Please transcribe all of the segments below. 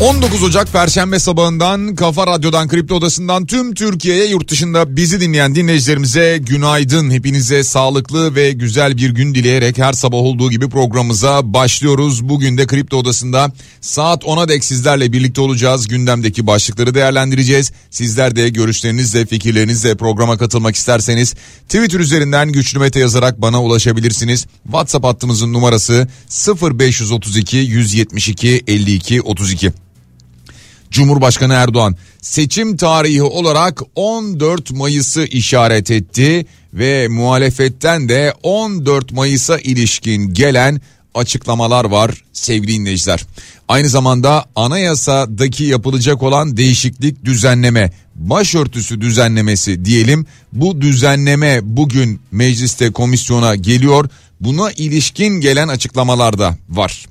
19 Ocak Perşembe sabahından Kafa Radyo'dan Kripto Odası'ndan tüm Türkiye'ye yurt dışında bizi dinleyen dinleyicilerimize günaydın. Hepinize sağlıklı ve güzel bir gün dileyerek her sabah olduğu gibi programımıza başlıyoruz. Bugün de Kripto Odası'nda saat 10'a dek sizlerle birlikte olacağız. Gündemdeki başlıkları değerlendireceğiz. Sizler de görüşlerinizle fikirlerinizle programa katılmak isterseniz Twitter üzerinden güçlü mete yazarak bana ulaşabilirsiniz. WhatsApp hattımızın numarası 0532 172 52 32. Cumhurbaşkanı Erdoğan seçim tarihi olarak 14 Mayıs'ı işaret etti ve muhalefetten de 14 Mayıs'a ilişkin gelen açıklamalar var sevgili dinleyiciler. Aynı zamanda anayasadaki yapılacak olan değişiklik düzenleme başörtüsü düzenlemesi diyelim bu düzenleme bugün mecliste komisyona geliyor buna ilişkin gelen açıklamalar da var.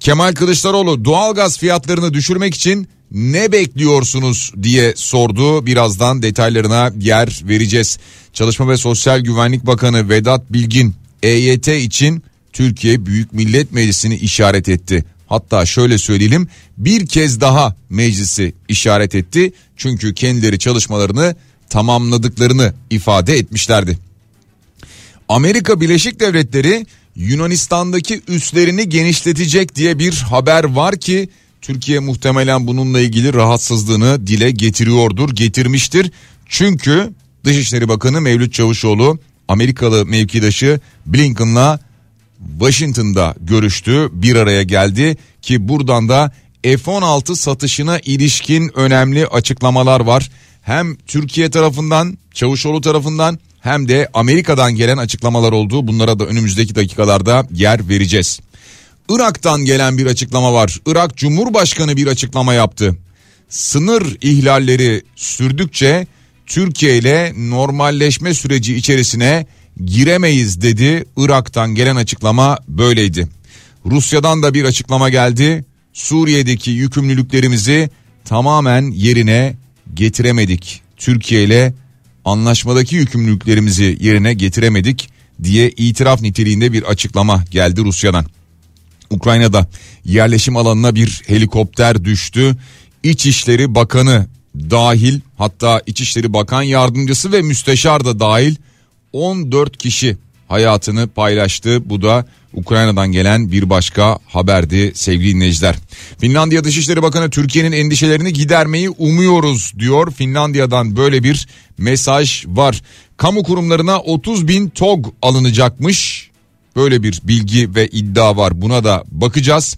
Kemal Kılıçdaroğlu doğalgaz fiyatlarını düşürmek için ne bekliyorsunuz diye sordu. Birazdan detaylarına yer vereceğiz. Çalışma ve Sosyal Güvenlik Bakanı Vedat Bilgin EYT için Türkiye Büyük Millet Meclisi'ni işaret etti. Hatta şöyle söyleyelim bir kez daha meclisi işaret etti. Çünkü kendileri çalışmalarını tamamladıklarını ifade etmişlerdi. Amerika Birleşik Devletleri Yunanistan'daki üslerini genişletecek diye bir haber var ki Türkiye muhtemelen bununla ilgili rahatsızlığını dile getiriyordur, getirmiştir. Çünkü Dışişleri Bakanı Mevlüt Çavuşoğlu Amerikalı mevkidaşı Blinken'la Washington'da görüştü, bir araya geldi ki buradan da F-16 satışına ilişkin önemli açıklamalar var. Hem Türkiye tarafından, Çavuşoğlu tarafından hem de Amerika'dan gelen açıklamalar oldu. Bunlara da önümüzdeki dakikalarda yer vereceğiz. Irak'tan gelen bir açıklama var. Irak Cumhurbaşkanı bir açıklama yaptı. Sınır ihlalleri sürdükçe Türkiye ile normalleşme süreci içerisine giremeyiz dedi. Irak'tan gelen açıklama böyleydi. Rusya'dan da bir açıklama geldi. Suriye'deki yükümlülüklerimizi tamamen yerine getiremedik. Türkiye ile anlaşmadaki yükümlülüklerimizi yerine getiremedik diye itiraf niteliğinde bir açıklama geldi Rusya'dan. Ukrayna'da yerleşim alanına bir helikopter düştü. İçişleri Bakanı dahil hatta İçişleri Bakan Yardımcısı ve Müsteşar da dahil 14 kişi hayatını paylaştı. Bu da Ukrayna'dan gelen bir başka haberdi sevgili dinleyiciler. Finlandiya Dışişleri Bakanı Türkiye'nin endişelerini gidermeyi umuyoruz diyor. Finlandiya'dan böyle bir mesaj var. Kamu kurumlarına 30 bin TOG alınacakmış. Böyle bir bilgi ve iddia var buna da bakacağız.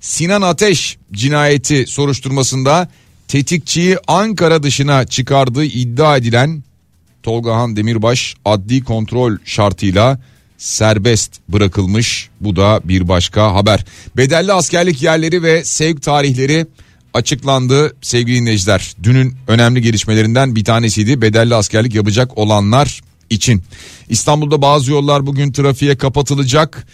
Sinan Ateş cinayeti soruşturmasında tetikçiyi Ankara dışına çıkardığı iddia edilen Tolga Han Demirbaş adli kontrol şartıyla serbest bırakılmış. Bu da bir başka haber. Bedelli askerlik yerleri ve sevk tarihleri açıklandı sevgili dinleyiciler. Dünün önemli gelişmelerinden bir tanesiydi. Bedelli askerlik yapacak olanlar için. İstanbul'da bazı yollar bugün trafiğe kapatılacak.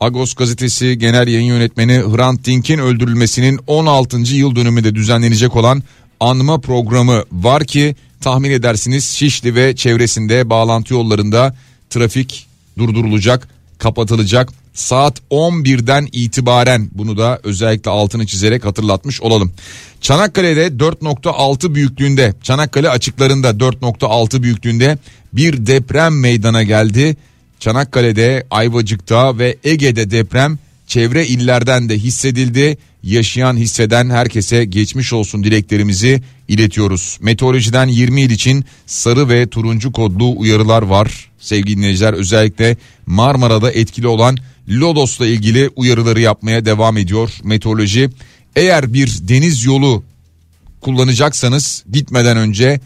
Agos gazetesi genel yayın yönetmeni Hrant Dink'in öldürülmesinin 16. yıl dönümünde düzenlenecek olan anma programı var ki tahmin edersiniz Şişli ve çevresinde bağlantı yollarında trafik durdurulacak, kapatılacak. Saat 11'den itibaren bunu da özellikle altını çizerek hatırlatmış olalım. Çanakkale'de 4.6 büyüklüğünde Çanakkale açıklarında 4.6 büyüklüğünde bir deprem meydana geldi. Çanakkale'de, Ayvacık'ta ve Ege'de deprem çevre illerden de hissedildi. Yaşayan hisseden herkese geçmiş olsun dileklerimizi iletiyoruz. Meteorolojiden 20 il için sarı ve turuncu kodlu uyarılar var. Sevgili dinleyiciler özellikle Marmara'da etkili olan Lodos'la ilgili uyarıları yapmaya devam ediyor meteoroloji. Eğer bir deniz yolu kullanacaksanız gitmeden önce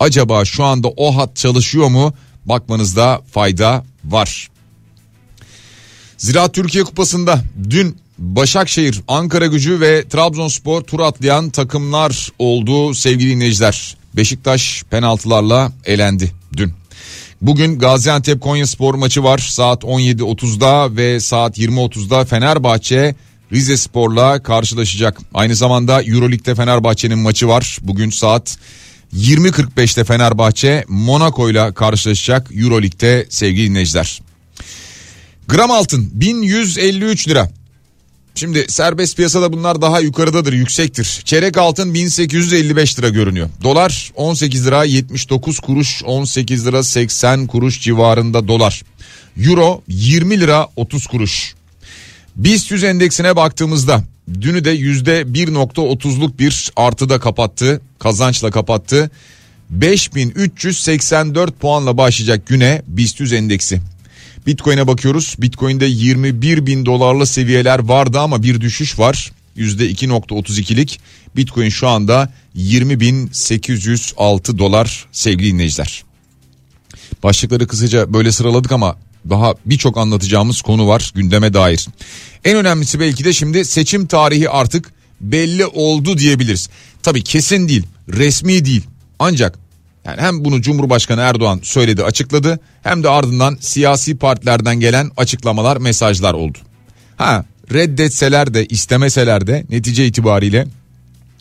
acaba şu anda o hat çalışıyor mu bakmanızda fayda var. Ziraat Türkiye Kupası'nda dün Başakşehir, Ankara gücü ve Trabzonspor tur atlayan takımlar oldu sevgili dinleyiciler. Beşiktaş penaltılarla elendi dün. Bugün Gaziantep Konyaspor maçı var saat 17.30'da ve saat 20.30'da Fenerbahçe Rize Spor'la karşılaşacak. Aynı zamanda Euroleague'de Fenerbahçe'nin maçı var. Bugün saat 20.45'te Fenerbahçe Monaco ile karşılaşacak Euroleague'de sevgili dinleyiciler. Gram altın 1153 lira. Şimdi serbest piyasada bunlar daha yukarıdadır, yüksektir. Çeyrek altın 1855 lira görünüyor. Dolar 18 lira 79 kuruş, 18 lira 80 kuruş civarında dolar. Euro 20 lira 30 kuruş. BIST 100 endeksine baktığımızda dünü de %1.30'luk bir artıda kapattı. Kazançla kapattı. 5384 puanla başlayacak güne BIST 100 endeksi. Bitcoin'e bakıyoruz. Bitcoin'de 21 bin dolarlı seviyeler vardı ama bir düşüş var. %2.32'lik Bitcoin şu anda 20.806 dolar sevgili dinleyiciler. Başlıkları kısaca böyle sıraladık ama daha birçok anlatacağımız konu var gündeme dair. En önemlisi belki de şimdi seçim tarihi artık belli oldu diyebiliriz. Tabii kesin değil, resmi değil. Ancak yani hem bunu Cumhurbaşkanı Erdoğan söyledi, açıkladı hem de ardından siyasi partilerden gelen açıklamalar, mesajlar oldu. Ha, reddetseler de istemeseler de netice itibariyle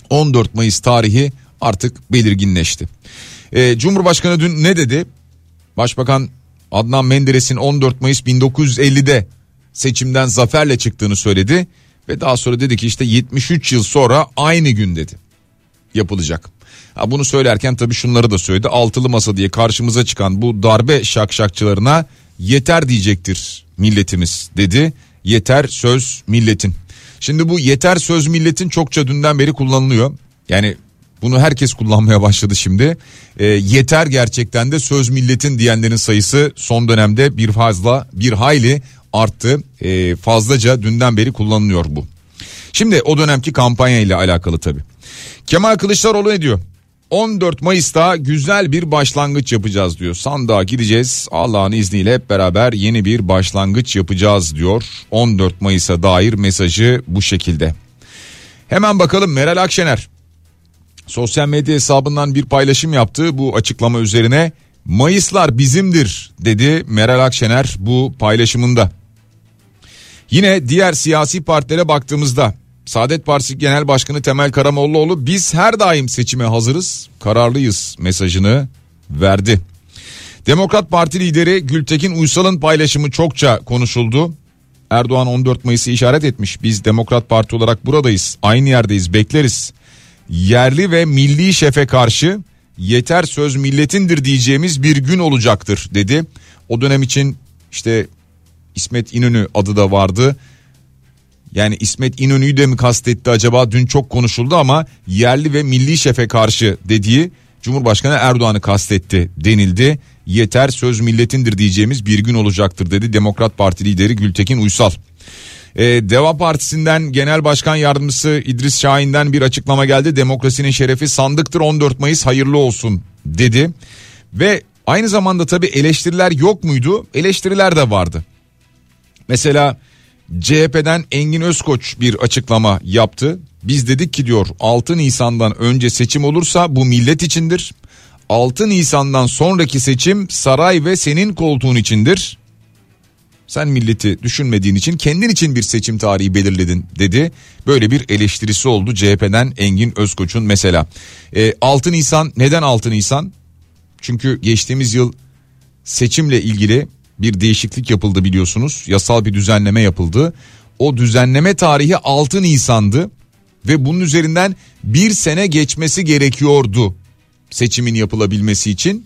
14 Mayıs tarihi artık belirginleşti. Ee, Cumhurbaşkanı dün ne dedi? Başbakan Adnan Menderes'in 14 Mayıs 1950'de seçimden zaferle çıktığını söyledi ve daha sonra dedi ki işte 73 yıl sonra aynı gün dedi yapılacak. Ha bunu söylerken tabii şunları da söyledi. Altılı masa diye karşımıza çıkan bu darbe şakşakçılarına yeter diyecektir milletimiz dedi. Yeter söz milletin. Şimdi bu yeter söz milletin çokça dünden beri kullanılıyor. Yani bunu herkes kullanmaya başladı şimdi. E, yeter gerçekten de söz milletin diyenlerin sayısı son dönemde bir fazla bir hayli arttı. E, fazlaca dünden beri kullanılıyor bu. Şimdi o dönemki kampanya ile alakalı tabii. Kemal Kılıçdaroğlu ne diyor? 14 Mayıs'ta güzel bir başlangıç yapacağız diyor. Sandığa gideceğiz. Allah'ın izniyle hep beraber yeni bir başlangıç yapacağız diyor. 14 Mayıs'a dair mesajı bu şekilde. Hemen bakalım Meral Akşener sosyal medya hesabından bir paylaşım yaptı bu açıklama üzerine. Mayıslar bizimdir dedi Meral Akşener bu paylaşımında. Yine diğer siyasi partilere baktığımızda Saadet Partisi Genel Başkanı Temel Karamollaoğlu biz her daim seçime hazırız, kararlıyız mesajını verdi. Demokrat Parti lideri Gültekin Uysal'ın paylaşımı çokça konuşuldu. Erdoğan 14 Mayıs'ı işaret etmiş. Biz Demokrat Parti olarak buradayız. Aynı yerdeyiz. Bekleriz. Yerli ve milli şefe karşı yeter söz milletindir diyeceğimiz bir gün olacaktır dedi. O dönem için işte İsmet İnönü adı da vardı. Yani İsmet İnönü'yü de mi kastetti acaba dün çok konuşuldu ama yerli ve milli şefe karşı dediği Cumhurbaşkanı Erdoğan'ı kastetti denildi. Yeter söz milletindir diyeceğimiz bir gün olacaktır dedi Demokrat Parti lideri Gültekin Uysal. Ee, Deva Partisi'nden Genel Başkan Yardımcısı İdris Şahin'den bir açıklama geldi. Demokrasinin şerefi sandıktır 14 Mayıs hayırlı olsun dedi. Ve aynı zamanda tabii eleştiriler yok muydu? Eleştiriler de vardı. Mesela CHP'den Engin Özkoç bir açıklama yaptı. Biz dedik ki diyor 6 Nisan'dan önce seçim olursa bu millet içindir. 6 Nisan'dan sonraki seçim saray ve senin koltuğun içindir. Sen milleti düşünmediğin için kendin için bir seçim tarihi belirledin dedi. Böyle bir eleştirisi oldu CHP'den Engin Özkoç'un mesela. E, 6 Nisan neden 6 Nisan? Çünkü geçtiğimiz yıl seçimle ilgili bir değişiklik yapıldı biliyorsunuz. Yasal bir düzenleme yapıldı. O düzenleme tarihi 6 Nisan'dı ve bunun üzerinden bir sene geçmesi gerekiyordu seçimin yapılabilmesi için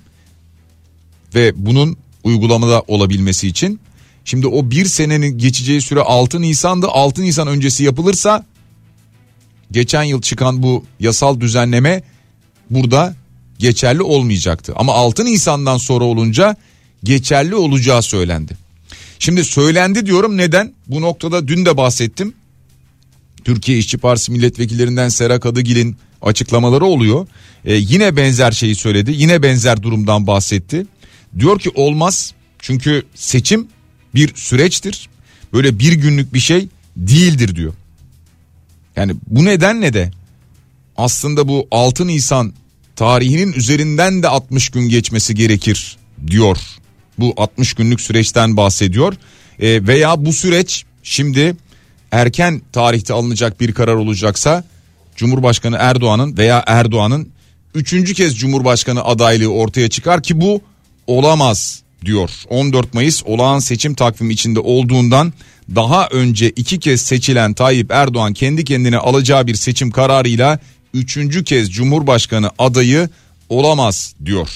ve bunun uygulamada olabilmesi için. Şimdi o bir senenin geçeceği süre 6 Nisan'dı 6 Nisan öncesi yapılırsa geçen yıl çıkan bu yasal düzenleme burada geçerli olmayacaktı. Ama 6 Nisan'dan sonra olunca geçerli olacağı söylendi. Şimdi söylendi diyorum neden? Bu noktada dün de bahsettim. Türkiye İşçi Partisi milletvekillerinden Serap Kadıgil'in açıklamaları oluyor. Ee, yine benzer şeyi söyledi. Yine benzer durumdan bahsetti. Diyor ki olmaz. Çünkü seçim bir süreçtir. Böyle bir günlük bir şey değildir diyor. Yani bu nedenle de aslında bu 6 Nisan tarihinin üzerinden de 60 gün geçmesi gerekir diyor. Bu 60 günlük süreçten bahsediyor. E, veya bu süreç şimdi erken tarihte alınacak bir karar olacaksa Cumhurbaşkanı Erdoğan'ın veya Erdoğan'ın üçüncü kez Cumhurbaşkanı adaylığı ortaya çıkar ki bu olamaz diyor. 14 Mayıs olağan seçim takvimi içinde olduğundan daha önce iki kez seçilen Tayyip Erdoğan kendi kendine alacağı bir seçim kararıyla üçüncü kez Cumhurbaşkanı adayı olamaz diyor.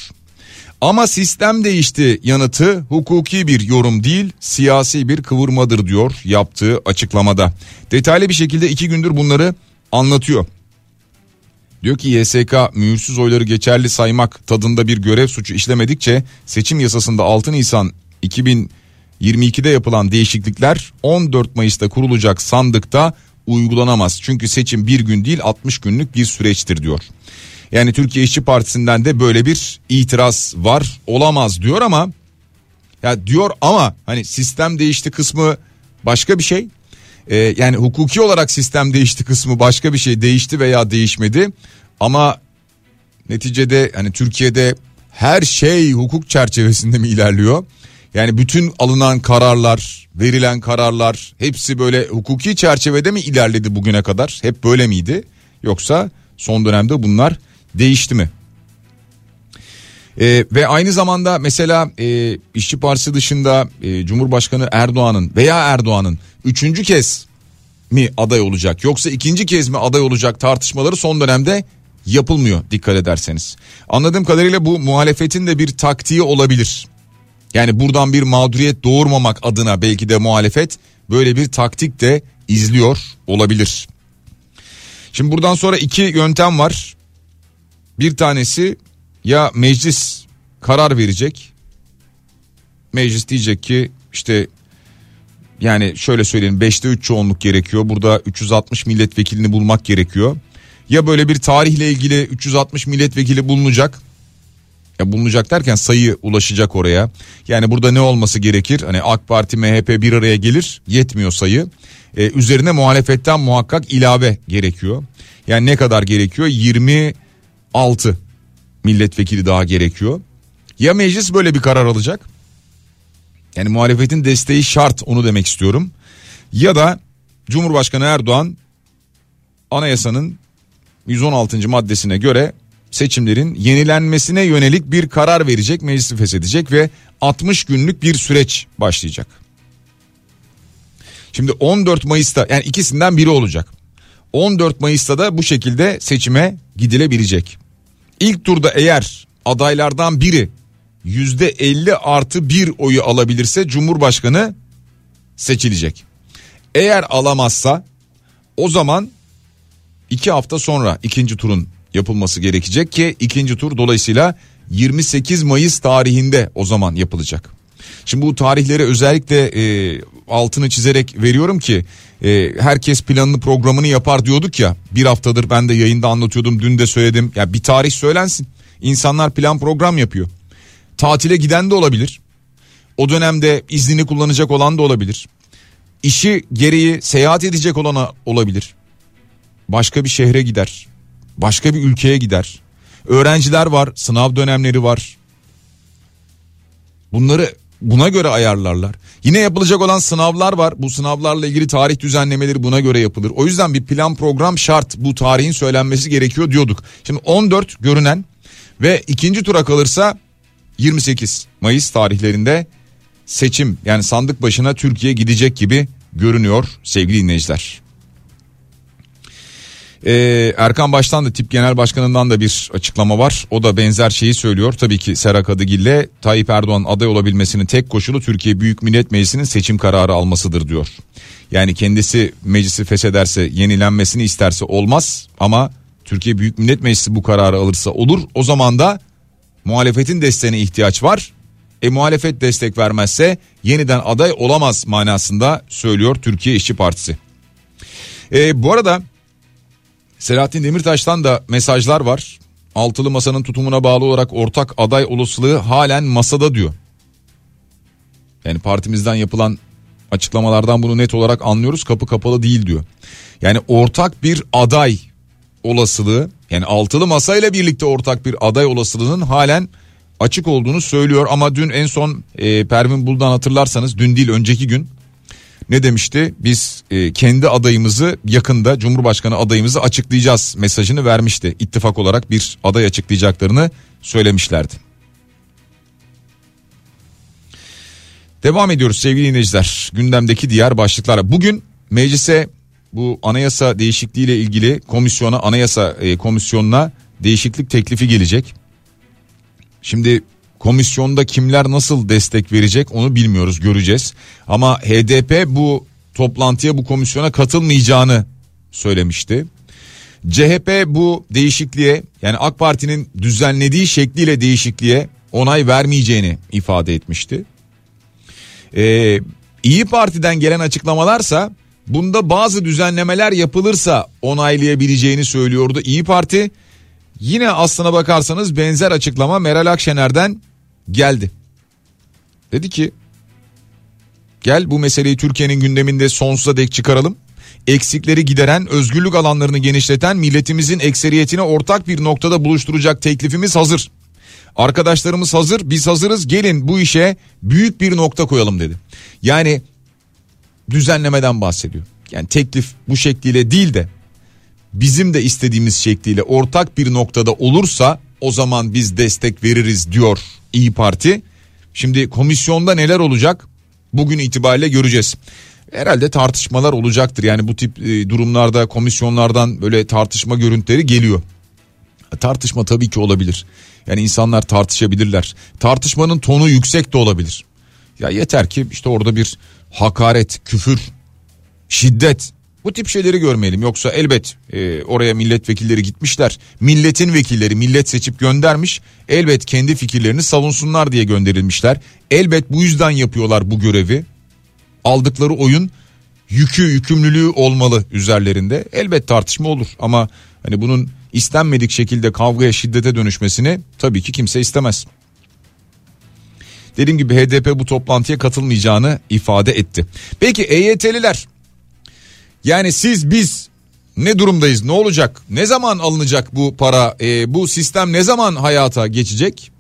Ama sistem değişti yanıtı hukuki bir yorum değil siyasi bir kıvırmadır diyor yaptığı açıklamada. Detaylı bir şekilde iki gündür bunları anlatıyor. Diyor ki YSK mühürsüz oyları geçerli saymak tadında bir görev suçu işlemedikçe seçim yasasında 6 Nisan 2022'de yapılan değişiklikler 14 Mayıs'ta kurulacak sandıkta uygulanamaz. Çünkü seçim bir gün değil 60 günlük bir süreçtir diyor. Yani Türkiye İşçi Partisi'nden de böyle bir itiraz var olamaz diyor ama ya diyor ama hani sistem değişti kısmı başka bir şey. Ee, yani hukuki olarak sistem değişti kısmı başka bir şey değişti veya değişmedi ama neticede hani Türkiye'de her şey hukuk çerçevesinde mi ilerliyor? Yani bütün alınan kararlar, verilen kararlar hepsi böyle hukuki çerçevede mi ilerledi bugüne kadar? Hep böyle miydi? Yoksa son dönemde bunlar değişti mi? Ee, ve aynı zamanda mesela e, İşçi Partisi dışında e, Cumhurbaşkanı Erdoğan'ın veya Erdoğan'ın üçüncü kez mi aday olacak yoksa ikinci kez mi aday olacak tartışmaları son dönemde yapılmıyor dikkat ederseniz. Anladığım kadarıyla bu muhalefetin de bir taktiği olabilir. Yani buradan bir mağduriyet doğurmamak adına belki de muhalefet böyle bir taktik de izliyor olabilir. Şimdi buradan sonra iki yöntem var. Bir tanesi ya meclis karar verecek. Meclis diyecek ki işte yani şöyle söyleyeyim 5'te 3 çoğunluk gerekiyor. Burada 360 milletvekilini bulmak gerekiyor. Ya böyle bir tarihle ilgili 360 milletvekili bulunacak. Ya bulunacak derken sayı ulaşacak oraya. Yani burada ne olması gerekir? Hani AK Parti MHP bir araya gelir yetmiyor sayı. Ee, üzerine muhalefetten muhakkak ilave gerekiyor. Yani ne kadar gerekiyor? 26 milletvekili daha gerekiyor. Ya meclis böyle bir karar alacak. Yani muhalefetin desteği şart onu demek istiyorum. Ya da Cumhurbaşkanı Erdoğan anayasanın 116. maddesine göre seçimlerin yenilenmesine yönelik bir karar verecek, meclisi feshedecek ve 60 günlük bir süreç başlayacak. Şimdi 14 Mayıs'ta yani ikisinden biri olacak. 14 Mayıs'ta da bu şekilde seçime gidilebilecek. İlk turda eğer adaylardan biri yüzde 50 artı bir oyu alabilirse Cumhurbaşkanı seçilecek. Eğer alamazsa o zaman iki hafta sonra ikinci turun yapılması gerekecek ki ikinci tur dolayısıyla 28 Mayıs tarihinde o zaman yapılacak. Şimdi bu tarihleri özellikle e, altını çizerek veriyorum ki e, herkes planını programını yapar diyorduk ya. Bir haftadır ben de yayında anlatıyordum dün de söyledim. Ya bir tarih söylensin. İnsanlar plan program yapıyor. Tatile giden de olabilir. O dönemde iznini kullanacak olan da olabilir. İşi gereği seyahat edecek olan olabilir. Başka bir şehre gider. Başka bir ülkeye gider. Öğrenciler var sınav dönemleri var. Bunları buna göre ayarlarlar. Yine yapılacak olan sınavlar var. Bu sınavlarla ilgili tarih düzenlemeleri buna göre yapılır. O yüzden bir plan program şart. Bu tarihin söylenmesi gerekiyor diyorduk. Şimdi 14 görünen ve ikinci tura kalırsa 28 Mayıs tarihlerinde seçim yani sandık başına Türkiye gidecek gibi görünüyor sevgili dinleyiciler. Ee, Erkan Baş'tan da tip genel başkanından da bir açıklama var. O da benzer şeyi söylüyor. Tabii ki Serhat Adıgil'le Tayyip Erdoğan aday olabilmesinin tek koşulu Türkiye Büyük Millet Meclisi'nin seçim kararı almasıdır diyor. Yani kendisi meclisi feshederse yenilenmesini isterse olmaz ama Türkiye Büyük Millet Meclisi bu kararı alırsa olur. O zaman da muhalefetin desteğine ihtiyaç var. E muhalefet destek vermezse yeniden aday olamaz manasında söylüyor Türkiye İşçi Partisi. E, bu arada Selahattin Demirtaş'tan da mesajlar var. Altılı masanın tutumuna bağlı olarak ortak aday olasılığı halen masada diyor. Yani partimizden yapılan Açıklamalardan bunu net olarak anlıyoruz kapı kapalı değil diyor. Yani ortak bir aday olasılığı yani altılı masayla birlikte ortak bir aday olasılığının halen açık olduğunu söylüyor ama dün en son e, Pervin Buldan hatırlarsanız dün değil önceki gün ne demişti? Biz e, kendi adayımızı yakında Cumhurbaşkanı adayımızı açıklayacağız mesajını vermişti. İttifak olarak bir aday açıklayacaklarını söylemişlerdi. Devam ediyoruz sevgili dinleyiciler. Gündemdeki diğer başlıklara. Bugün meclise bu anayasa değişikliği ile ilgili komisyona anayasa e, komisyonuna değişiklik teklifi gelecek. Şimdi komisyonda kimler nasıl destek verecek onu bilmiyoruz göreceğiz. Ama HDP bu toplantıya bu komisyona katılmayacağını söylemişti. CHP bu değişikliğe yani AK Parti'nin düzenlediği şekliyle değişikliğe onay vermeyeceğini ifade etmişti. Ee, İyi Parti'den gelen açıklamalarsa bunda bazı düzenlemeler yapılırsa onaylayabileceğini söylüyordu İyi Parti. Yine aslına bakarsanız benzer açıklama Meral Akşener'den geldi. Dedi ki gel bu meseleyi Türkiye'nin gündeminde sonsuza dek çıkaralım. Eksikleri gideren, özgürlük alanlarını genişleten, milletimizin ekseriyetini ortak bir noktada buluşturacak teklifimiz hazır. Arkadaşlarımız hazır, biz hazırız. Gelin bu işe büyük bir nokta koyalım dedi. Yani düzenlemeden bahsediyor. Yani teklif bu şekliyle değil de bizim de istediğimiz şekliyle ortak bir noktada olursa o zaman biz destek veririz diyor İyi Parti. Şimdi komisyonda neler olacak? Bugün itibariyle göreceğiz. Herhalde tartışmalar olacaktır. Yani bu tip e, durumlarda komisyonlardan böyle tartışma görüntüleri geliyor. Tartışma tabii ki olabilir. Yani insanlar tartışabilirler. Tartışmanın tonu yüksek de olabilir. Ya yeter ki işte orada bir hakaret, küfür, şiddet bu tip şeyleri görmeyelim. Yoksa elbet e, oraya milletvekilleri gitmişler. Milletin vekilleri millet seçip göndermiş. Elbet kendi fikirlerini savunsunlar diye gönderilmişler. Elbet bu yüzden yapıyorlar bu görevi. Aldıkları oyun yükü yükümlülüğü olmalı üzerlerinde. Elbet tartışma olur ama hani bunun istenmedik şekilde kavgaya şiddete dönüşmesini tabii ki kimse istemez. Dediğim gibi HDP bu toplantıya katılmayacağını ifade etti. Peki EYT'liler yani siz biz ne durumdayız ne olacak ne zaman alınacak bu para e, bu sistem ne zaman hayata geçecek?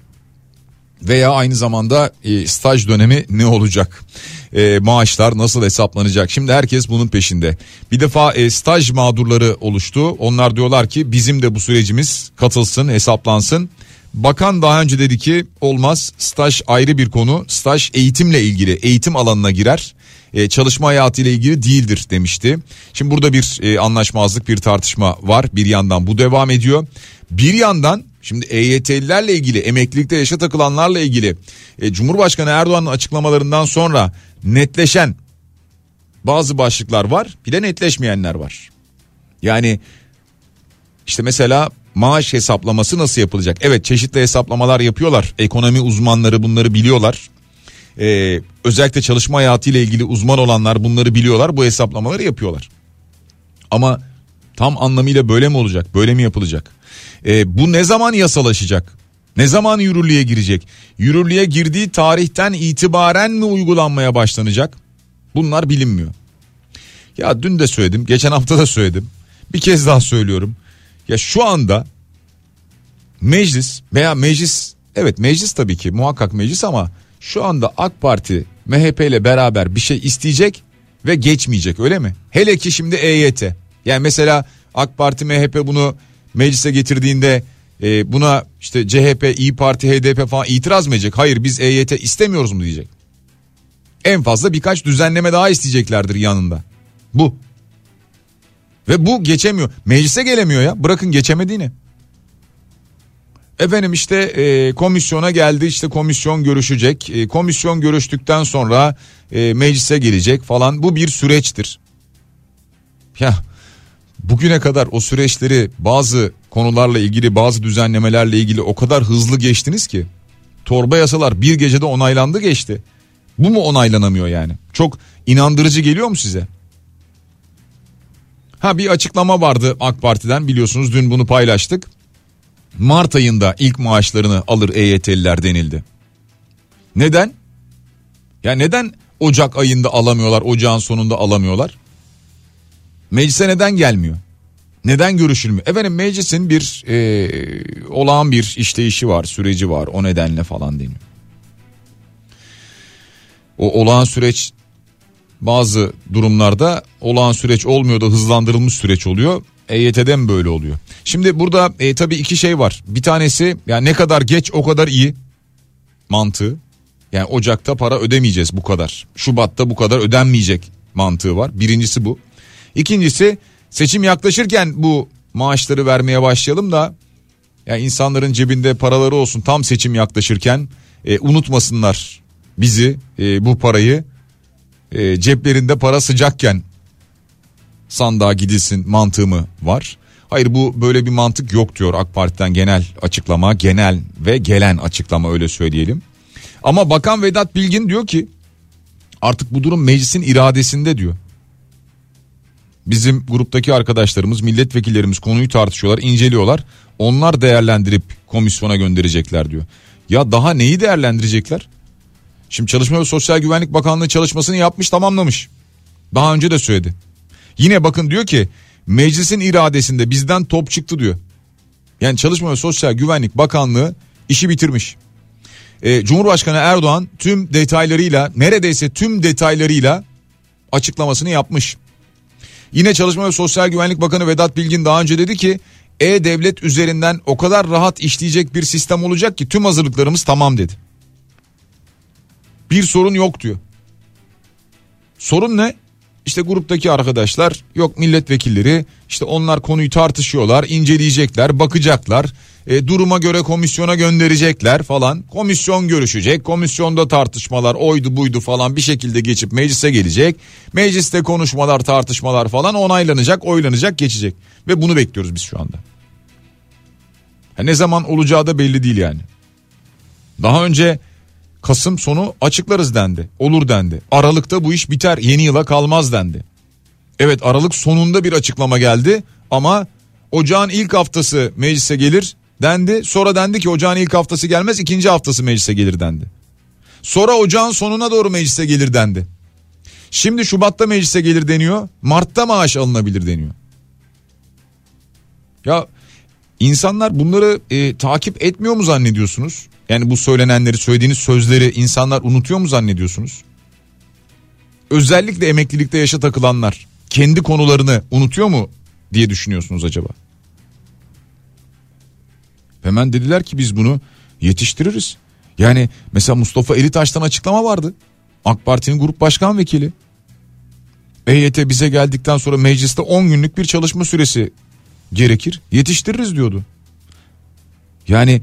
Veya aynı zamanda e, staj dönemi ne olacak? E, maaşlar nasıl hesaplanacak? Şimdi herkes bunun peşinde. Bir defa e, staj mağdurları oluştu. Onlar diyorlar ki bizim de bu sürecimiz katılsın hesaplansın. Bakan daha önce dedi ki olmaz staj ayrı bir konu. Staj eğitimle ilgili eğitim alanına girer e, çalışma hayatı ile ilgili değildir demişti. Şimdi burada bir e, anlaşmazlık bir tartışma var bir yandan bu devam ediyor. Bir yandan şimdi EYT'lilerle ilgili emeklilikte yaşa takılanlarla ilgili e, Cumhurbaşkanı Erdoğan'ın açıklamalarından sonra netleşen bazı başlıklar var bir de netleşmeyenler var. Yani işte mesela maaş hesaplaması nasıl yapılacak? Evet çeşitli hesaplamalar yapıyorlar. Ekonomi uzmanları bunları biliyorlar. Ee, özellikle çalışma hayatı ile ilgili uzman olanlar bunları biliyorlar. Bu hesaplamaları yapıyorlar. Ama tam anlamıyla böyle mi olacak? Böyle mi yapılacak? Ee, bu ne zaman yasalaşacak? Ne zaman yürürlüğe girecek? Yürürlüğe girdiği tarihten itibaren mi uygulanmaya başlanacak? Bunlar bilinmiyor. Ya dün de söyledim, geçen hafta da söyledim. Bir kez daha söylüyorum. Ya şu anda meclis veya meclis evet meclis tabii ki muhakkak meclis ama şu anda AK Parti MHP ile beraber bir şey isteyecek ve geçmeyecek öyle mi? Hele ki şimdi EYT. Yani mesela AK Parti MHP bunu meclise getirdiğinde e, buna işte CHP, İyi Parti, HDP falan itiraz mı edecek? Hayır biz EYT istemiyoruz mu diyecek. En fazla birkaç düzenleme daha isteyeceklerdir yanında. Bu. Ve bu geçemiyor. Meclise gelemiyor ya. Bırakın geçemediğini. Efendim işte e, komisyona geldi işte komisyon görüşecek. E, komisyon görüştükten sonra e, meclise gelecek falan. Bu bir süreçtir. Ya bugüne kadar o süreçleri bazı konularla ilgili bazı düzenlemelerle ilgili o kadar hızlı geçtiniz ki. Torba yasalar bir gecede onaylandı geçti. Bu mu onaylanamıyor yani? Çok inandırıcı geliyor mu size? Ha bir açıklama vardı AK Parti'den biliyorsunuz dün bunu paylaştık. Mart ayında ilk maaşlarını alır EYT'liler denildi. Neden? Ya neden Ocak ayında alamıyorlar, ocağın sonunda alamıyorlar. Meclise neden gelmiyor? Neden görüşülmüyor? Efendim meclisin bir e, olağan bir işleyişi var, süreci var o nedenle falan deniyor. O olağan süreç bazı durumlarda olağan süreç olmuyor da hızlandırılmış süreç oluyor. EYT'de böyle oluyor? Şimdi burada e, tabii iki şey var. Bir tanesi yani ne kadar geç o kadar iyi mantığı. Yani Ocak'ta para ödemeyeceğiz bu kadar. Şubat'ta bu kadar ödenmeyecek mantığı var. Birincisi bu. İkincisi seçim yaklaşırken bu maaşları vermeye başlayalım da yani insanların cebinde paraları olsun tam seçim yaklaşırken e, unutmasınlar bizi e, bu parayı e, ceplerinde para sıcakken sandığa gidilsin mantığı mı var? Hayır bu böyle bir mantık yok diyor AK Parti'den genel açıklama genel ve gelen açıklama öyle söyleyelim. Ama Bakan Vedat Bilgin diyor ki artık bu durum meclisin iradesinde diyor. Bizim gruptaki arkadaşlarımız milletvekillerimiz konuyu tartışıyorlar inceliyorlar onlar değerlendirip komisyona gönderecekler diyor. Ya daha neyi değerlendirecekler? Şimdi Çalışma ve Sosyal Güvenlik Bakanlığı çalışmasını yapmış tamamlamış. Daha önce de söyledi. Yine bakın diyor ki meclisin iradesinde bizden top çıktı diyor. Yani Çalışma ve Sosyal Güvenlik Bakanlığı işi bitirmiş. Ee, Cumhurbaşkanı Erdoğan tüm detaylarıyla neredeyse tüm detaylarıyla açıklamasını yapmış. Yine Çalışma ve Sosyal Güvenlik Bakanı Vedat Bilgin daha önce dedi ki e-devlet üzerinden o kadar rahat işleyecek bir sistem olacak ki tüm hazırlıklarımız tamam dedi. Bir sorun yok diyor. Sorun ne? İşte gruptaki arkadaşlar yok milletvekilleri işte onlar konuyu tartışıyorlar inceleyecekler bakacaklar e, duruma göre komisyona gönderecekler falan komisyon görüşecek komisyonda tartışmalar oydu buydu falan bir şekilde geçip meclise gelecek mecliste konuşmalar tartışmalar falan onaylanacak oylanacak geçecek ve bunu bekliyoruz biz şu anda. Ha, ne zaman olacağı da belli değil yani. Daha önce Kasım sonu açıklarız dendi. Olur dendi. Aralıkta bu iş biter yeni yıla kalmaz dendi. Evet Aralık sonunda bir açıklama geldi ama ocağın ilk haftası meclise gelir dendi. Sonra dendi ki ocağın ilk haftası gelmez ikinci haftası meclise gelir dendi. Sonra ocağın sonuna doğru meclise gelir dendi. Şimdi Şubat'ta meclise gelir deniyor. Mart'ta maaş alınabilir deniyor. Ya insanlar bunları e, takip etmiyor mu zannediyorsunuz? Yani bu söylenenleri söylediğiniz sözleri insanlar unutuyor mu zannediyorsunuz? Özellikle emeklilikte yaşa takılanlar kendi konularını unutuyor mu diye düşünüyorsunuz acaba? Hemen dediler ki biz bunu yetiştiririz. Yani mesela Mustafa Elitaş'tan açıklama vardı. AK Parti'nin grup başkan vekili. EYT bize geldikten sonra mecliste 10 günlük bir çalışma süresi gerekir. Yetiştiririz diyordu. Yani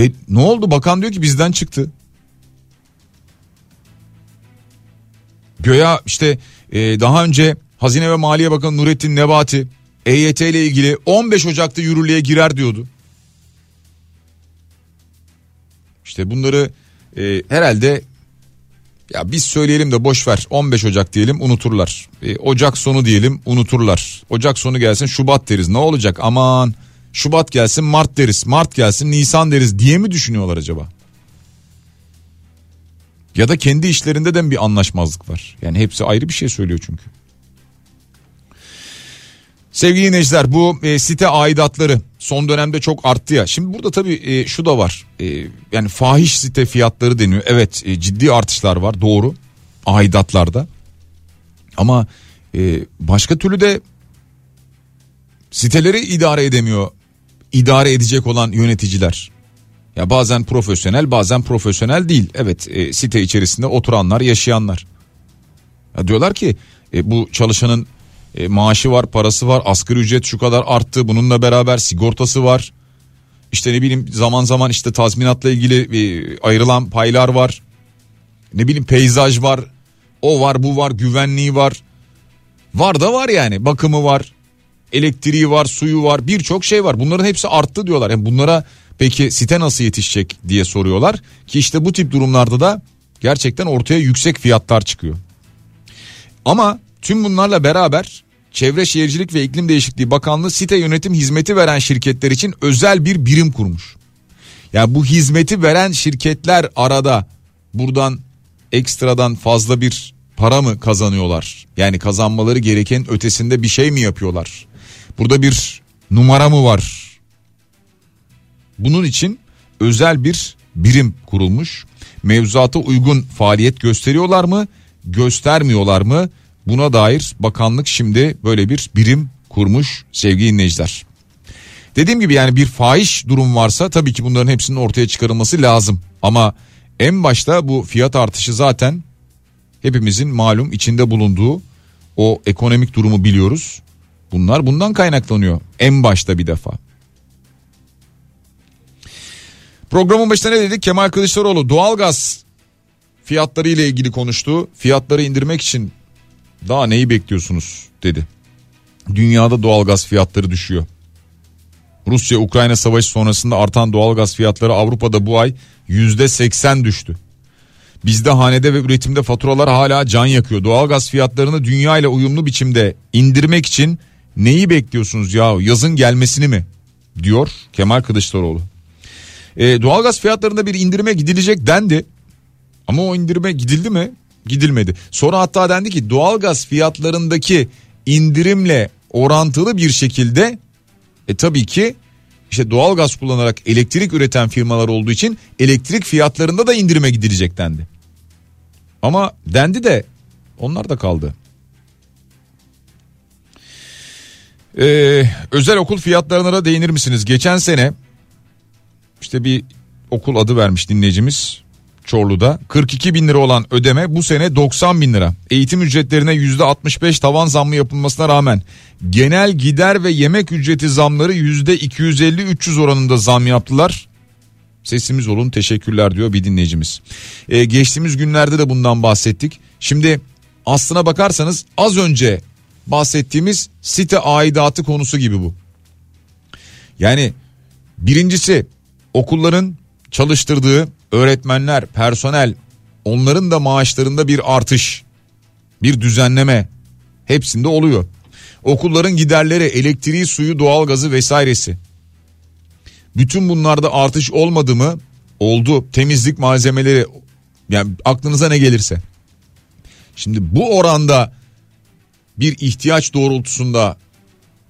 e, ne oldu bakan diyor ki bizden çıktı. Göya işte e, daha önce Hazine ve Maliye Bakanı Nurettin Nebati EYT ile ilgili 15 Ocak'ta yürürlüğe girer diyordu. İşte bunları e, herhalde ya biz söyleyelim de boş ver 15 Ocak diyelim unuturlar. E, Ocak sonu diyelim unuturlar. Ocak sonu gelsin Şubat deriz ne olacak aman Şubat gelsin Mart deriz Mart gelsin Nisan deriz diye mi düşünüyorlar acaba? Ya da kendi işlerinde de bir anlaşmazlık var. Yani hepsi ayrı bir şey söylüyor çünkü. Sevgili dinleyiciler bu e, site aidatları son dönemde çok arttı ya. Şimdi burada tabii e, şu da var. E, yani fahiş site fiyatları deniyor. Evet e, ciddi artışlar var doğru aidatlarda. Ama e, başka türlü de siteleri idare edemiyor. İdare edecek olan yöneticiler. Ya bazen profesyonel bazen profesyonel değil. Evet e, site içerisinde oturanlar yaşayanlar. Ya diyorlar ki e, bu çalışanın e, maaşı var parası var asgari ücret şu kadar arttı bununla beraber sigortası var. İşte ne bileyim zaman zaman işte tazminatla ilgili e, ayrılan paylar var. Ne bileyim peyzaj var. O var bu var güvenliği var. Var da var yani bakımı var. Elektriği var suyu var birçok şey var. Bunların hepsi arttı diyorlar. Yani bunlara peki site nasıl yetişecek diye soruyorlar. Ki işte bu tip durumlarda da gerçekten ortaya yüksek fiyatlar çıkıyor. Ama Tüm bunlarla beraber Çevre Şehircilik ve İklim Değişikliği Bakanlığı site yönetim hizmeti veren şirketler için özel bir birim kurmuş. Yani bu hizmeti veren şirketler arada buradan ekstradan fazla bir para mı kazanıyorlar? Yani kazanmaları gereken ötesinde bir şey mi yapıyorlar? Burada bir numara mı var? Bunun için özel bir birim kurulmuş. Mevzuata uygun faaliyet gösteriyorlar mı? Göstermiyorlar mı? Buna dair bakanlık şimdi böyle bir birim kurmuş sevgili dinleyiciler. Dediğim gibi yani bir fahiş durum varsa tabii ki bunların hepsinin ortaya çıkarılması lazım. Ama en başta bu fiyat artışı zaten hepimizin malum içinde bulunduğu o ekonomik durumu biliyoruz. Bunlar bundan kaynaklanıyor en başta bir defa. Programın başında ne dedik? Kemal Kılıçdaroğlu doğalgaz fiyatları ile ilgili konuştu. Fiyatları indirmek için daha neyi bekliyorsunuz dedi. Dünyada doğalgaz fiyatları düşüyor. Rusya-Ukrayna savaşı sonrasında artan doğalgaz fiyatları Avrupa'da bu ay %80 düştü. Bizde hanede ve üretimde faturalar hala can yakıyor. Doğalgaz fiyatlarını dünya ile uyumlu biçimde indirmek için neyi bekliyorsunuz ya yazın gelmesini mi? Diyor Kemal Kılıçdaroğlu. E, doğalgaz fiyatlarında bir indirime gidilecek dendi. Ama o indirime gidildi mi? Gidilmedi. Sonra hatta dendi ki doğalgaz fiyatlarındaki indirimle orantılı bir şekilde e tabii ki işte doğalgaz kullanarak elektrik üreten firmalar olduğu için elektrik fiyatlarında da indirime gidilecek dendi. Ama dendi de onlar da kaldı. Ee, özel okul fiyatlarına da değinir misiniz? Geçen sene işte bir okul adı vermiş dinleyicimiz Çorlu'da 42 bin lira olan ödeme bu sene 90 bin lira. Eğitim ücretlerine yüzde 65 tavan zammı yapılmasına rağmen genel gider ve yemek ücreti zamları yüzde 250-300 oranında zam yaptılar. Sesimiz olun teşekkürler diyor bir dinleyicimiz. Ee, geçtiğimiz günlerde de bundan bahsettik. Şimdi aslına bakarsanız az önce bahsettiğimiz site aidatı konusu gibi bu. Yani birincisi okulların çalıştırdığı öğretmenler, personel onların da maaşlarında bir artış, bir düzenleme hepsinde oluyor. Okulların giderleri, elektriği, suyu, doğalgazı vesairesi. Bütün bunlarda artış olmadı mı? Oldu. Temizlik malzemeleri yani aklınıza ne gelirse. Şimdi bu oranda bir ihtiyaç doğrultusunda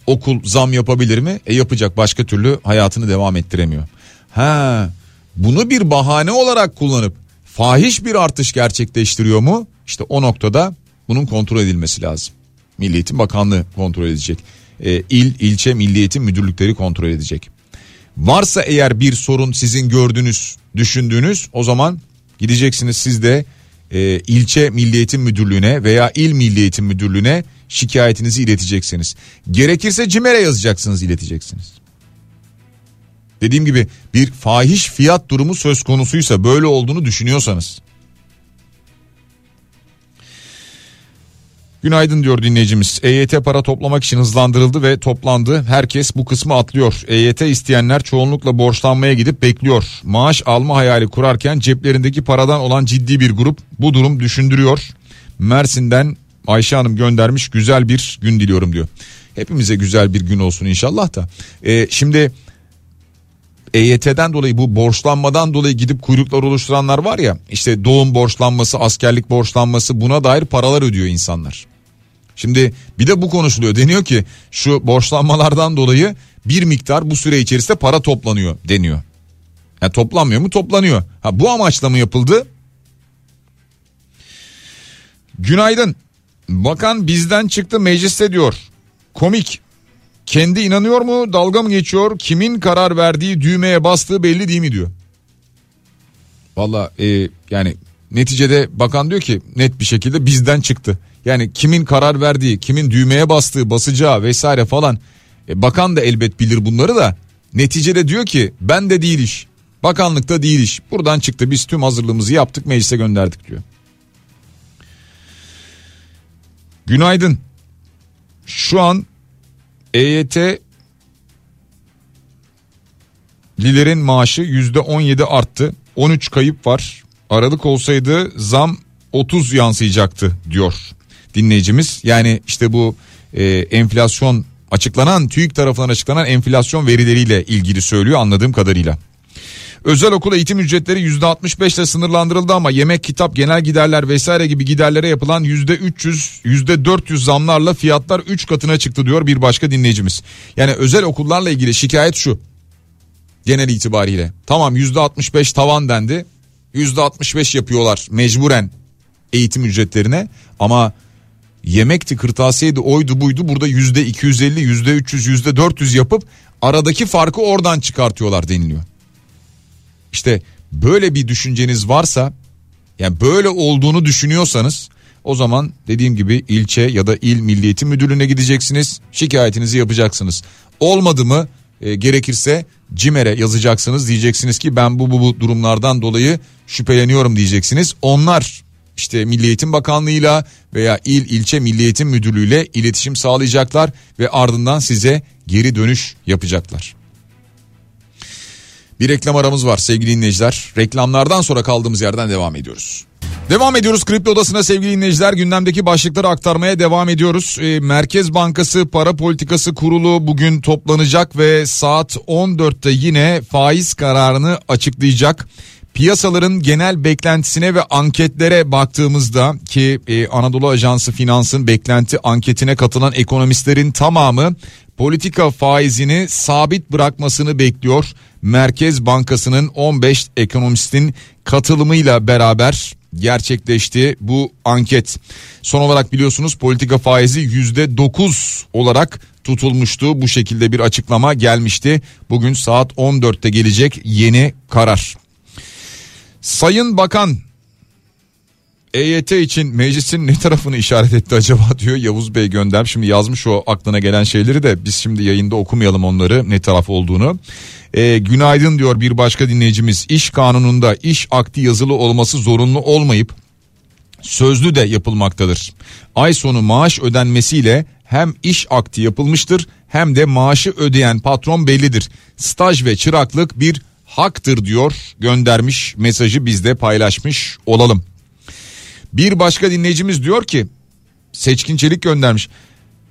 okul zam yapabilir mi? E yapacak başka türlü hayatını devam ettiremiyor. Ha bunu bir bahane olarak kullanıp fahiş bir artış gerçekleştiriyor mu? İşte o noktada bunun kontrol edilmesi lazım. Milli Eğitim Bakanlığı kontrol edecek. E, il, ilçe Milli Eğitim Müdürlükleri kontrol edecek. Varsa eğer bir sorun sizin gördüğünüz, düşündüğünüz o zaman gideceksiniz siz de e, ilçe Milli Eğitim Müdürlüğü'ne veya il Milli Eğitim Müdürlüğü'ne şikayetinizi ileteceksiniz. Gerekirse CİMER'e yazacaksınız, ileteceksiniz. Dediğim gibi bir fahiş fiyat durumu söz konusuysa böyle olduğunu düşünüyorsanız. Günaydın diyor dinleyicimiz. EYT para toplamak için hızlandırıldı ve toplandı. Herkes bu kısmı atlıyor. EYT isteyenler çoğunlukla borçlanmaya gidip bekliyor. Maaş alma hayali kurarken ceplerindeki paradan olan ciddi bir grup bu durum düşündürüyor. Mersin'den Ayşe Hanım göndermiş güzel bir gün diliyorum diyor. Hepimize güzel bir gün olsun inşallah da. Ee, şimdi EYT'den dolayı bu borçlanmadan dolayı gidip kuyruklar oluşturanlar var ya işte doğum borçlanması askerlik borçlanması buna dair paralar ödüyor insanlar. Şimdi bir de bu konuşuluyor deniyor ki şu borçlanmalardan dolayı bir miktar bu süre içerisinde para toplanıyor deniyor. Yani toplanmıyor mu toplanıyor. Ha, bu amaçla mı yapıldı? Günaydın. Bakan bizden çıktı mecliste diyor. Komik. Kendi inanıyor mu dalga mı geçiyor kimin karar verdiği düğmeye bastığı belli değil mi diyor. Valla e, yani neticede bakan diyor ki net bir şekilde bizden çıktı. Yani kimin karar verdiği kimin düğmeye bastığı basacağı vesaire falan e, bakan da elbet bilir bunları da neticede diyor ki ben de değil iş bakanlıkta değil iş buradan çıktı biz tüm hazırlığımızı yaptık meclise gönderdik diyor. Günaydın. Şu an EYT lilerin maaşı yüzde 17 arttı. 13 kayıp var. Aralık olsaydı zam 30 yansıyacaktı diyor dinleyicimiz. Yani işte bu e, enflasyon açıklanan TÜİK tarafından açıklanan enflasyon verileriyle ilgili söylüyor anladığım kadarıyla. Özel okul eğitim ücretleri %65 ile sınırlandırıldı ama yemek, kitap, genel giderler vesaire gibi giderlere yapılan %300, %400 zamlarla fiyatlar 3 katına çıktı diyor bir başka dinleyicimiz. Yani özel okullarla ilgili şikayet şu. Genel itibariyle. Tamam %65 tavan dendi. %65 yapıyorlar mecburen eğitim ücretlerine ama yemekti kırtasiyeydi oydu buydu burada yüzde 250 yüzde 300 yüzde 400 yapıp aradaki farkı oradan çıkartıyorlar deniliyor. İşte böyle bir düşünceniz varsa yani böyle olduğunu düşünüyorsanız o zaman dediğim gibi ilçe ya da il milli eğitim müdürlüğüne gideceksiniz şikayetinizi yapacaksınız. Olmadı mı e, gerekirse CİMER'e yazacaksınız diyeceksiniz ki ben bu, bu bu durumlardan dolayı şüpheleniyorum diyeceksiniz. Onlar işte Milli Eğitim Bakanlığı'yla veya il ilçe Milli Eğitim Müdürlüğü'yle iletişim sağlayacaklar ve ardından size geri dönüş yapacaklar. Bir reklam aramız var sevgili dinleyiciler. Reklamlardan sonra kaldığımız yerden devam ediyoruz. Devam ediyoruz Kripto Odası'na sevgili dinleyiciler. Gündemdeki başlıkları aktarmaya devam ediyoruz. E, Merkez Bankası Para Politikası Kurulu bugün toplanacak ve saat 14'te yine faiz kararını açıklayacak. Piyasaların genel beklentisine ve anketlere baktığımızda ki e, Anadolu Ajansı Finans'ın beklenti anketine katılan ekonomistlerin tamamı politika faizini sabit bırakmasını bekliyor. Merkez Bankası'nın 15 ekonomistin katılımıyla beraber gerçekleşti bu anket. Son olarak biliyorsunuz politika faizi %9 olarak tutulmuştu. Bu şekilde bir açıklama gelmişti. Bugün saat 14'te gelecek yeni karar. Sayın Bakan EYT için meclisin ne tarafını işaret etti acaba diyor Yavuz Bey gönder. Şimdi yazmış o aklına gelen şeyleri de biz şimdi yayında okumayalım onları ne taraf olduğunu. E, günaydın diyor bir başka dinleyicimiz. İş kanununda iş akti yazılı olması zorunlu olmayıp sözlü de yapılmaktadır. Ay sonu maaş ödenmesiyle hem iş akti yapılmıştır hem de maaşı ödeyen patron bellidir. Staj ve çıraklık bir haktır diyor göndermiş mesajı bizde paylaşmış olalım. Bir başka dinleyicimiz diyor ki Seçkin Çelik göndermiş.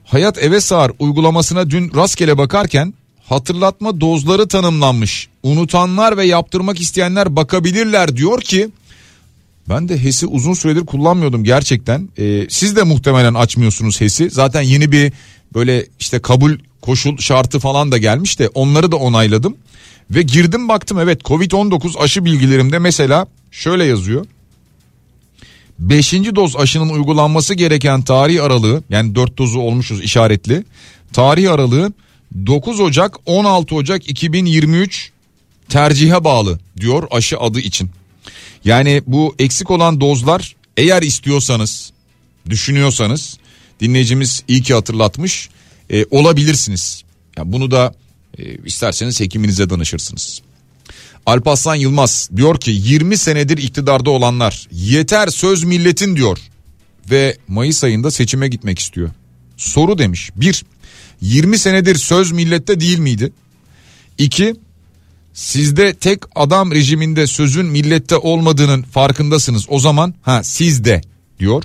Hayat eve sağır uygulamasına dün rastgele bakarken hatırlatma dozları tanımlanmış. Unutanlar ve yaptırmak isteyenler bakabilirler diyor ki ben de HES'i uzun süredir kullanmıyordum gerçekten. Ee, siz de muhtemelen açmıyorsunuz HES'i. Zaten yeni bir böyle işte kabul koşul şartı falan da gelmiş de onları da onayladım. Ve girdim baktım evet Covid-19 aşı bilgilerimde mesela şöyle yazıyor. Beşinci doz aşının uygulanması gereken tarih aralığı yani dört dozu olmuşuz işaretli. Tarih aralığı 9 Ocak 16 Ocak 2023 tercihe bağlı diyor aşı adı için. Yani bu eksik olan dozlar eğer istiyorsanız düşünüyorsanız dinleyicimiz iyi ki hatırlatmış e, olabilirsiniz. Yani bunu da e, isterseniz hekiminize danışırsınız. Alpaslan Yılmaz diyor ki 20 senedir iktidarda olanlar yeter söz milletin diyor ve Mayıs ayında seçime gitmek istiyor. Soru demiş. Bir, 20 senedir söz millette değil miydi? İki, sizde tek adam rejiminde sözün millette olmadığının farkındasınız. O zaman ha sizde diyor.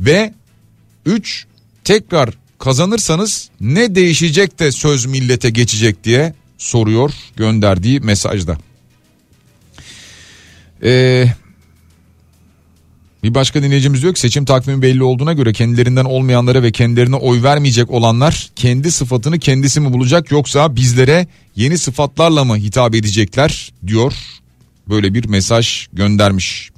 Ve üç, tekrar kazanırsanız ne değişecek de söz millete geçecek diye soruyor gönderdiği mesajda. Ee, bir başka dinleyicimiz diyor ki seçim takvimi belli olduğuna göre kendilerinden olmayanlara ve kendilerine oy vermeyecek olanlar kendi sıfatını kendisi mi bulacak yoksa bizlere yeni sıfatlarla mı hitap edecekler diyor. Böyle bir mesaj göndermiş.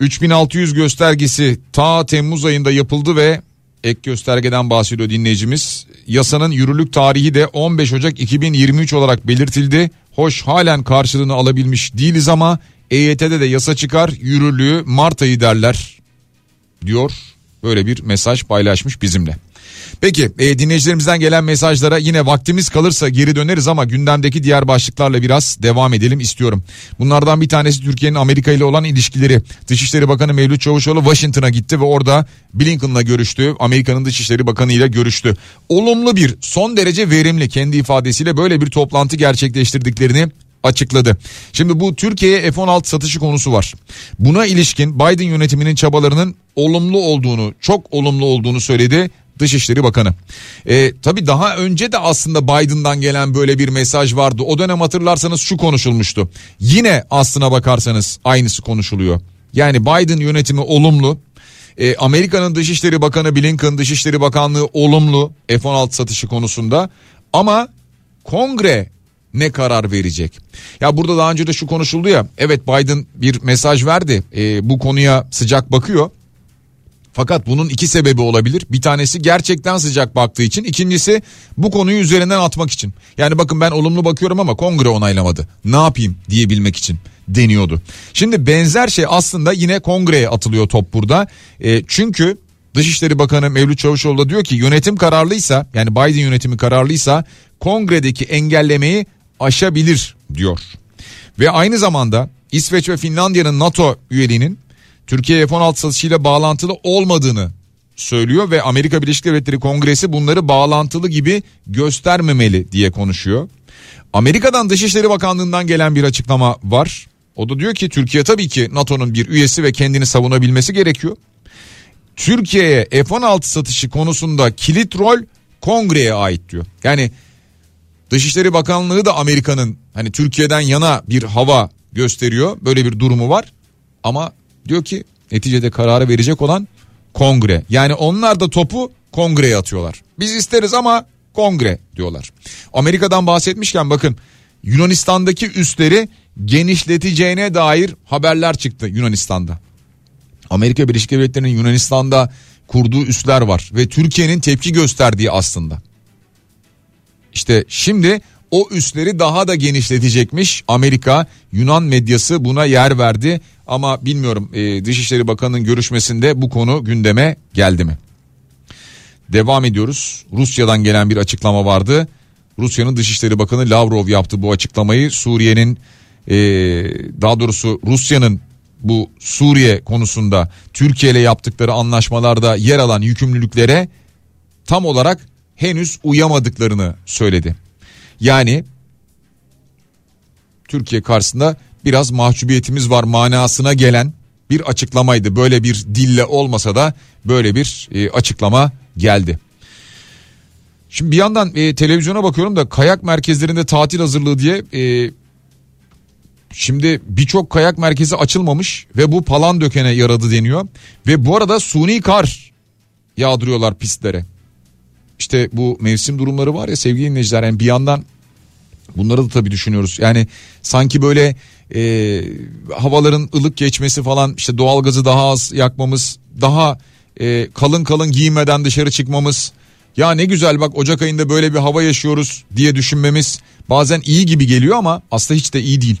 3600 göstergesi ta Temmuz ayında yapıldı ve ek göstergeden bahsediyor dinleyicimiz. Yasanın yürürlük tarihi de 15 Ocak 2023 olarak belirtildi. Hoş halen karşılığını alabilmiş değiliz ama EYT'de de yasa çıkar yürürlüğü Mart ayı derler diyor. Böyle bir mesaj paylaşmış bizimle. Peki e, dinleyicilerimizden gelen mesajlara yine vaktimiz kalırsa geri döneriz ama gündemdeki diğer başlıklarla biraz devam edelim istiyorum. Bunlardan bir tanesi Türkiye'nin Amerika ile olan ilişkileri. Dışişleri Bakanı Mevlüt Çavuşoğlu Washington'a gitti ve orada Blinken'la görüştü. Amerika'nın Dışişleri Bakanı ile görüştü. Olumlu bir son derece verimli kendi ifadesiyle böyle bir toplantı gerçekleştirdiklerini açıkladı. Şimdi bu Türkiye'ye F-16 satışı konusu var. Buna ilişkin Biden yönetiminin çabalarının olumlu olduğunu, çok olumlu olduğunu söyledi Dışişleri Bakanı. E, tabii daha önce de aslında Biden'dan gelen böyle bir mesaj vardı. O dönem hatırlarsanız şu konuşulmuştu. Yine aslına bakarsanız aynısı konuşuluyor. Yani Biden yönetimi olumlu. E, Amerika'nın Dışişleri Bakanı Blinken Dışişleri Bakanlığı olumlu F-16 satışı konusunda. Ama kongre ne karar verecek? Ya burada daha önce de şu konuşuldu ya. Evet Biden bir mesaj verdi. E, bu konuya sıcak bakıyor. Fakat bunun iki sebebi olabilir. Bir tanesi gerçekten sıcak baktığı için. ikincisi bu konuyu üzerinden atmak için. Yani bakın ben olumlu bakıyorum ama kongre onaylamadı. Ne yapayım diyebilmek için deniyordu. Şimdi benzer şey aslında yine kongreye atılıyor top burada. E, çünkü Dışişleri Bakanı Mevlüt Çavuşoğlu da diyor ki yönetim kararlıysa yani Biden yönetimi kararlıysa kongredeki engellemeyi aşabilir diyor. Ve aynı zamanda İsveç ve Finlandiya'nın NATO üyeliğinin Türkiye F-16 satışıyla bağlantılı olmadığını söylüyor ve Amerika Birleşik Devletleri Kongresi bunları bağlantılı gibi göstermemeli diye konuşuyor. Amerika'dan Dışişleri Bakanlığı'ndan gelen bir açıklama var. O da diyor ki Türkiye tabii ki NATO'nun bir üyesi ve kendini savunabilmesi gerekiyor. Türkiye'ye F-16 satışı konusunda kilit rol kongreye ait diyor. Yani Dışişleri Bakanlığı da Amerika'nın hani Türkiye'den yana bir hava gösteriyor. Böyle bir durumu var. Ama diyor ki neticede kararı verecek olan kongre. Yani onlar da topu kongreye atıyorlar. Biz isteriz ama kongre diyorlar. Amerika'dan bahsetmişken bakın Yunanistan'daki üsleri genişleteceğine dair haberler çıktı Yunanistan'da. Amerika Birleşik Devletleri'nin Yunanistan'da kurduğu üsler var ve Türkiye'nin tepki gösterdiği aslında. İşte şimdi o üsleri daha da genişletecekmiş. Amerika Yunan medyası buna yer verdi. Ama bilmiyorum e, Dışişleri Bakanı'nın görüşmesinde bu konu gündeme geldi mi? Devam ediyoruz. Rusya'dan gelen bir açıklama vardı. Rusya'nın Dışişleri Bakanı Lavrov yaptı bu açıklamayı. Suriye'nin e, daha doğrusu Rusya'nın bu Suriye konusunda Türkiye ile yaptıkları anlaşmalarda yer alan yükümlülüklere tam olarak henüz uyamadıklarını söyledi. Yani Türkiye karşısında biraz mahcubiyetimiz var manasına gelen bir açıklamaydı. Böyle bir dille olmasa da böyle bir e, açıklama geldi. Şimdi bir yandan e, televizyona bakıyorum da kayak merkezlerinde tatil hazırlığı diye e, şimdi birçok kayak merkezi açılmamış ve bu palan dökene yaradı deniyor. Ve bu arada suni kar yağdırıyorlar pistlere. İşte bu mevsim durumları var ya sevgili dinleyiciler yani bir yandan bunları da tabii düşünüyoruz. Yani sanki böyle e, havaların ılık geçmesi falan işte doğalgazı daha az yakmamız daha e, kalın kalın giymeden dışarı çıkmamız ya ne güzel bak Ocak ayında böyle bir hava yaşıyoruz diye düşünmemiz bazen iyi gibi geliyor ama aslında hiç de iyi değil.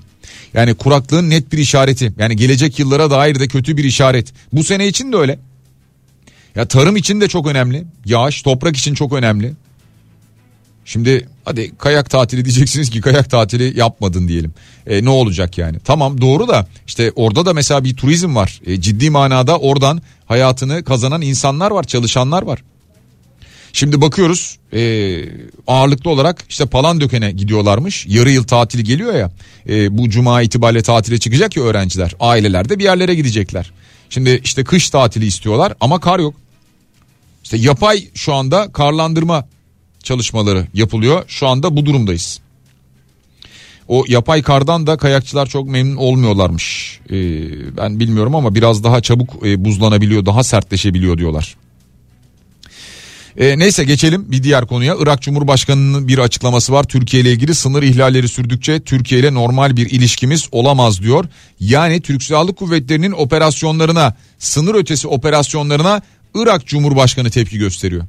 Yani kuraklığın net bir işareti yani gelecek yıllara dair de kötü bir işaret. Bu sene için de öyle. Ya tarım için de çok önemli. Yağış, toprak için çok önemli. Şimdi hadi kayak tatili diyeceksiniz ki kayak tatili yapmadın diyelim. E, ne olacak yani? Tamam doğru da işte orada da mesela bir turizm var. E, ciddi manada oradan hayatını kazanan insanlar var, çalışanlar var. Şimdi bakıyoruz e, ağırlıklı olarak işte Palandöken'e gidiyorlarmış. Yarı yıl tatili geliyor ya. E, bu cuma itibariyle tatile çıkacak ya öğrenciler. Aileler de bir yerlere gidecekler. Şimdi işte kış tatili istiyorlar ama kar yok. İşte yapay şu anda karlandırma çalışmaları yapılıyor. Şu anda bu durumdayız. O yapay kardan da kayakçılar çok memnun olmuyorlarmış. Ee, ben bilmiyorum ama biraz daha çabuk e, buzlanabiliyor, daha sertleşebiliyor diyorlar. E, neyse geçelim bir diğer konuya. Irak Cumhurbaşkanı'nın bir açıklaması var. Türkiye ile ilgili sınır ihlalleri sürdükçe Türkiye ile normal bir ilişkimiz olamaz diyor. Yani Türk Silahlı Kuvvetleri'nin operasyonlarına, sınır ötesi operasyonlarına Irak Cumhurbaşkanı tepki gösteriyor.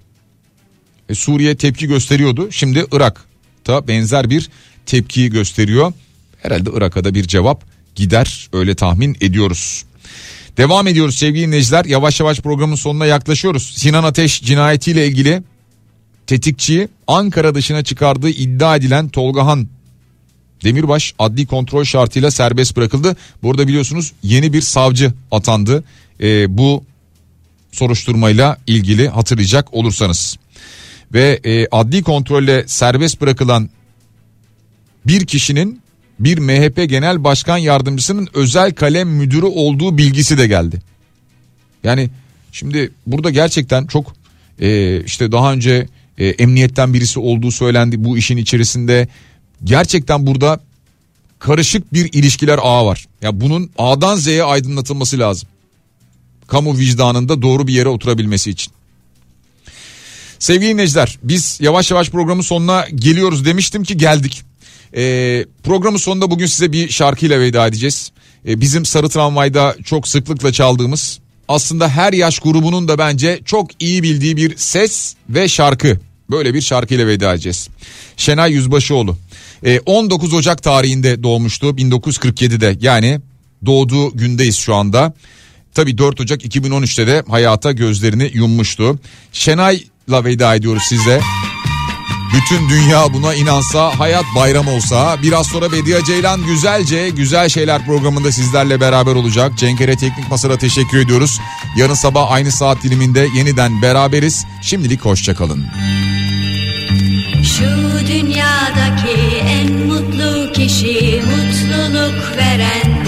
E, Suriye tepki gösteriyordu. Şimdi Irak da benzer bir tepkiyi gösteriyor. Herhalde Irak'a da bir cevap gider öyle tahmin ediyoruz. Devam ediyoruz sevgili dinleyiciler. Yavaş yavaş programın sonuna yaklaşıyoruz. Sinan Ateş cinayetiyle ilgili tetikçiyi Ankara dışına çıkardığı iddia edilen Tolgahan Demirbaş adli kontrol şartıyla serbest bırakıldı. Burada biliyorsunuz yeni bir savcı atandı. Ee, bu soruşturmayla ilgili hatırlayacak olursanız. Ve e, adli kontrolle serbest bırakılan bir kişinin bir MHP Genel Başkan Yardımcısının özel kalem müdürü olduğu bilgisi de geldi. Yani şimdi burada gerçekten çok Ee, işte daha önce e, emniyetten birisi olduğu söylendi bu işin içerisinde. Gerçekten burada karışık bir ilişkiler ağı var. Ya bunun A'dan Z'ye aydınlatılması lazım. Kamu vicdanında doğru bir yere oturabilmesi için. Sevgili dinleyiciler biz yavaş yavaş programın sonuna geliyoruz demiştim ki geldik. Ee, programın sonunda bugün size bir şarkıyla veda edeceğiz. Ee, bizim Sarı Tramvay'da çok sıklıkla çaldığımız aslında her yaş grubunun da bence çok iyi bildiği bir ses ve şarkı. Böyle bir şarkıyla veda edeceğiz. Şenay Yüzbaşıoğlu. Ee, 19 Ocak tarihinde doğmuştu 1947'de yani doğduğu gündeyiz şu anda. Tabii 4 Ocak 2013'te de hayata gözlerini yummuştu. Şenay'la veda ediyoruz size. Bütün dünya buna inansa, hayat bayram olsa. Biraz sonra Bediye Ceylan güzelce güzel şeyler programında sizlerle beraber olacak. Cenkere Teknik Masa'da teşekkür ediyoruz. Yarın sabah aynı saat diliminde yeniden beraberiz. Şimdilik hoşçakalın. Şu dünyadaki en mutlu kişi mutluluk verendir.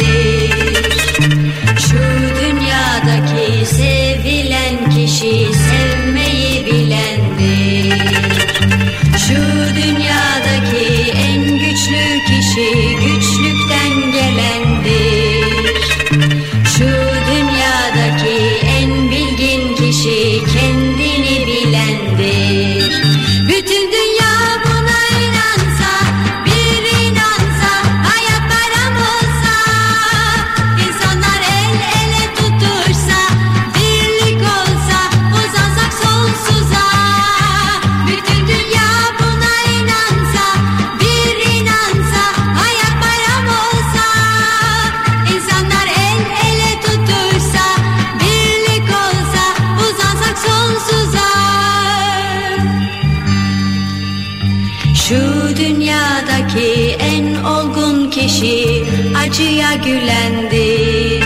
Acıya gülendir.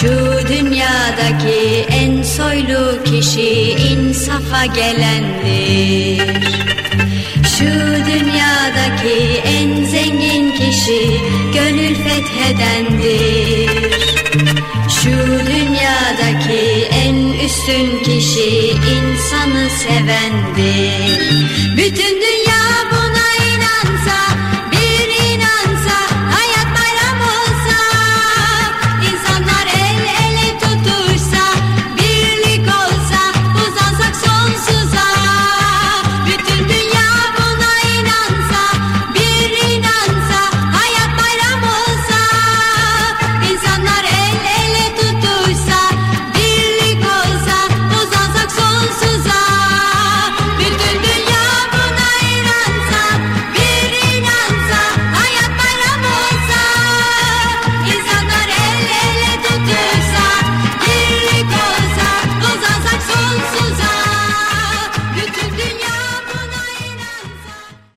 Şu dünyadaki en soylu kişi insafa gelendir. Şu dünyadaki en zengin kişi gönül fethedendir. Şu dünyadaki en üstün kişi insanı sevendir. Bütün dünya